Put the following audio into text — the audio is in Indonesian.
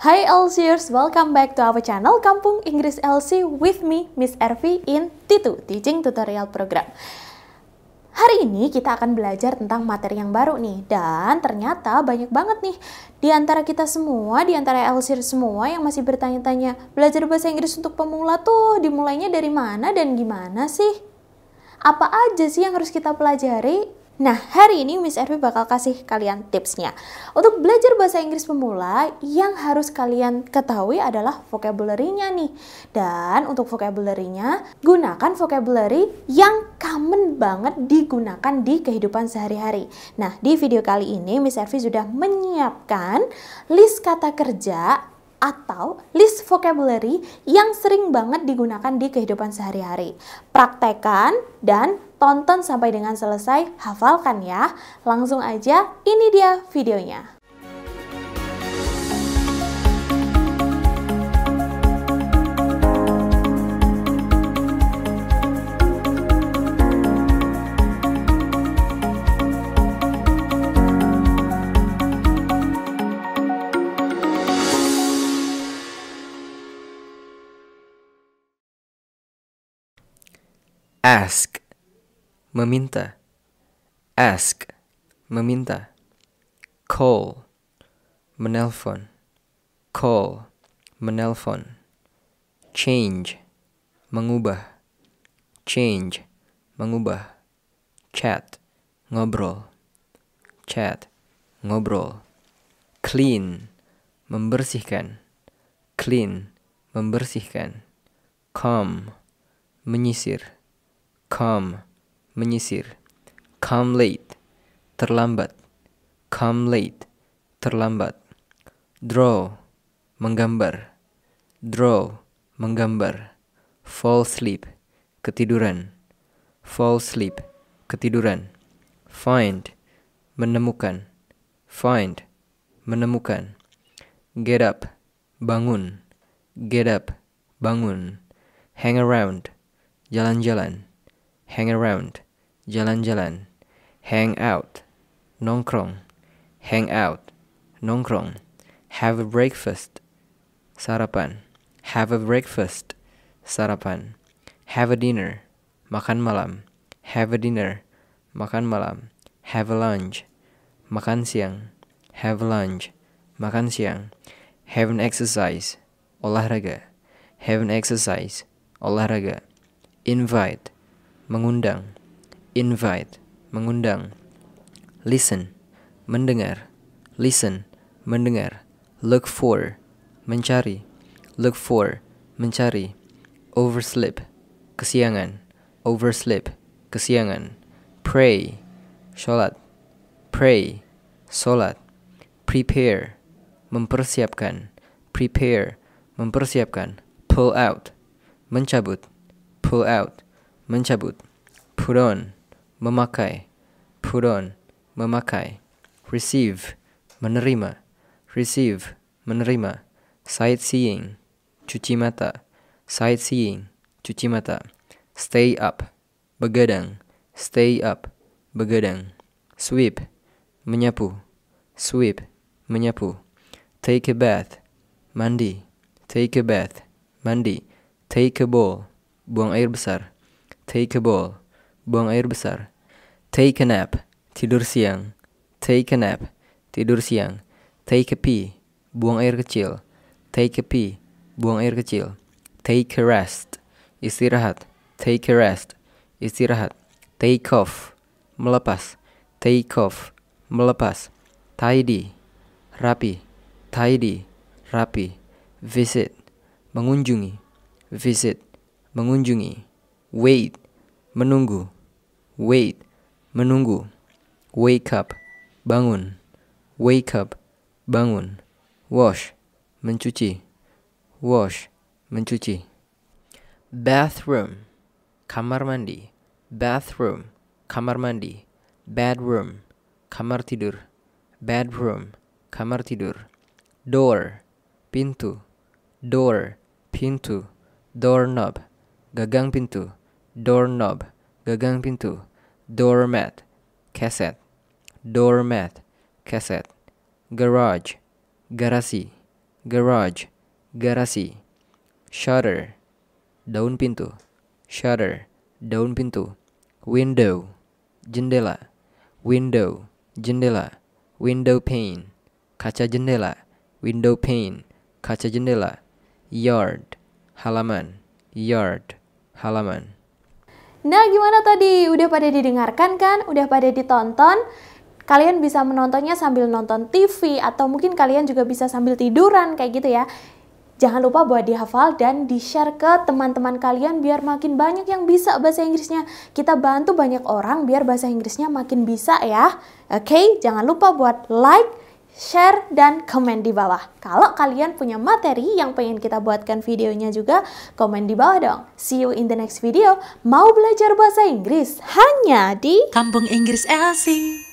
Hi Elsiers, welcome back to our channel Kampung Inggris LC with me, Miss Ervi in T2 Teaching Tutorial Program. Hari ini kita akan belajar tentang materi yang baru nih dan ternyata banyak banget nih di antara kita semua, di antara Elsier semua yang masih bertanya-tanya belajar bahasa Inggris untuk pemula tuh dimulainya dari mana dan gimana sih? Apa aja sih yang harus kita pelajari? Nah, hari ini Miss Ervi bakal kasih kalian tipsnya. Untuk belajar bahasa Inggris pemula, yang harus kalian ketahui adalah vocabulary-nya nih. Dan untuk vocabulary-nya, gunakan vocabulary yang common banget digunakan di kehidupan sehari-hari. Nah, di video kali ini Miss Ervi sudah menyiapkan list kata kerja atau list vocabulary yang sering banget digunakan di kehidupan sehari-hari. Praktekan dan tonton sampai dengan selesai, hafalkan ya. Langsung aja, ini dia videonya. ask meminta. Ask meminta. Call menelpon. Call menelpon. Change mengubah. Change mengubah. Chat ngobrol. Chat ngobrol. Clean membersihkan. Clean membersihkan. Come menyisir. Come menyisir. Come late terlambat. Come late terlambat. Draw menggambar. Draw menggambar. Fall sleep ketiduran. Fall sleep ketiduran. Find menemukan. Find menemukan. Get up bangun. Get up bangun. Hang around jalan-jalan hang around, jalan-jalan, hang out, nongkrong, hang out, nongkrong, have a breakfast, sarapan, have a breakfast, sarapan, have a dinner, makan malam, have a dinner, makan malam, have a lunch, makan siang, have a lunch, makan siang, have an exercise, olahraga, have an exercise, olahraga, invite, mengundang, invite, mengundang, listen, mendengar, listen, mendengar, look for, mencari, look for, mencari, oversleep, kesiangan, oversleep, kesiangan, pray, sholat, pray, sholat, prepare, mempersiapkan, prepare, mempersiapkan, pull out, mencabut, pull out, mencabut. Put on, memakai. Put on, memakai. Receive, menerima. Receive, menerima. Sightseeing, cuci mata. Sightseeing, cuci mata. Stay up, begadang. Stay up, begadang. Sweep, menyapu. Sweep, menyapu. Take a bath, mandi. Take a bath, mandi. Take a bowl, buang air besar. Take a bowl. Buang air besar. Take a nap. Tidur siang. Take a nap. Tidur siang. Take a pee. Buang air kecil. Take a pee. Buang air kecil. Take a rest. Istirahat. Take a rest. Istirahat. Take off. Melepas. Take off. Melepas. Tidy. Rapi. Tidy. Rapi. Visit. Mengunjungi. Visit. Mengunjungi. Wait menunggu, wait, menunggu, wake up, bangun, wake up, bangun, wash, mencuci, wash, mencuci. Bathroom, kamar mandi, bathroom, kamar mandi, bedroom, kamar tidur, bedroom, kamar tidur. Door, pintu, door, pintu, doorknob, gagang pintu doorknob, gagang pintu, doormat, kaset, doormat, kaset, garage, garasi, garage, garasi. Shutter, daun pintu. Shutter, daun pintu. Window, jendela. Window, jendela. Window pane, kaca jendela. Window pane, kaca jendela. Yard, halaman. Yard, halaman. Nah, gimana tadi? Udah pada didengarkan kan? Udah pada ditonton? Kalian bisa menontonnya sambil nonton TV atau mungkin kalian juga bisa sambil tiduran kayak gitu ya. Jangan lupa buat dihafal dan di-share ke teman-teman kalian biar makin banyak yang bisa bahasa Inggrisnya. Kita bantu banyak orang biar bahasa Inggrisnya makin bisa ya. Oke, okay? jangan lupa buat like, share, dan komen di bawah. Kalau kalian punya materi yang pengen kita buatkan videonya juga, komen di bawah dong. See you in the next video. Mau belajar bahasa Inggris hanya di Kampung Inggris Elsie.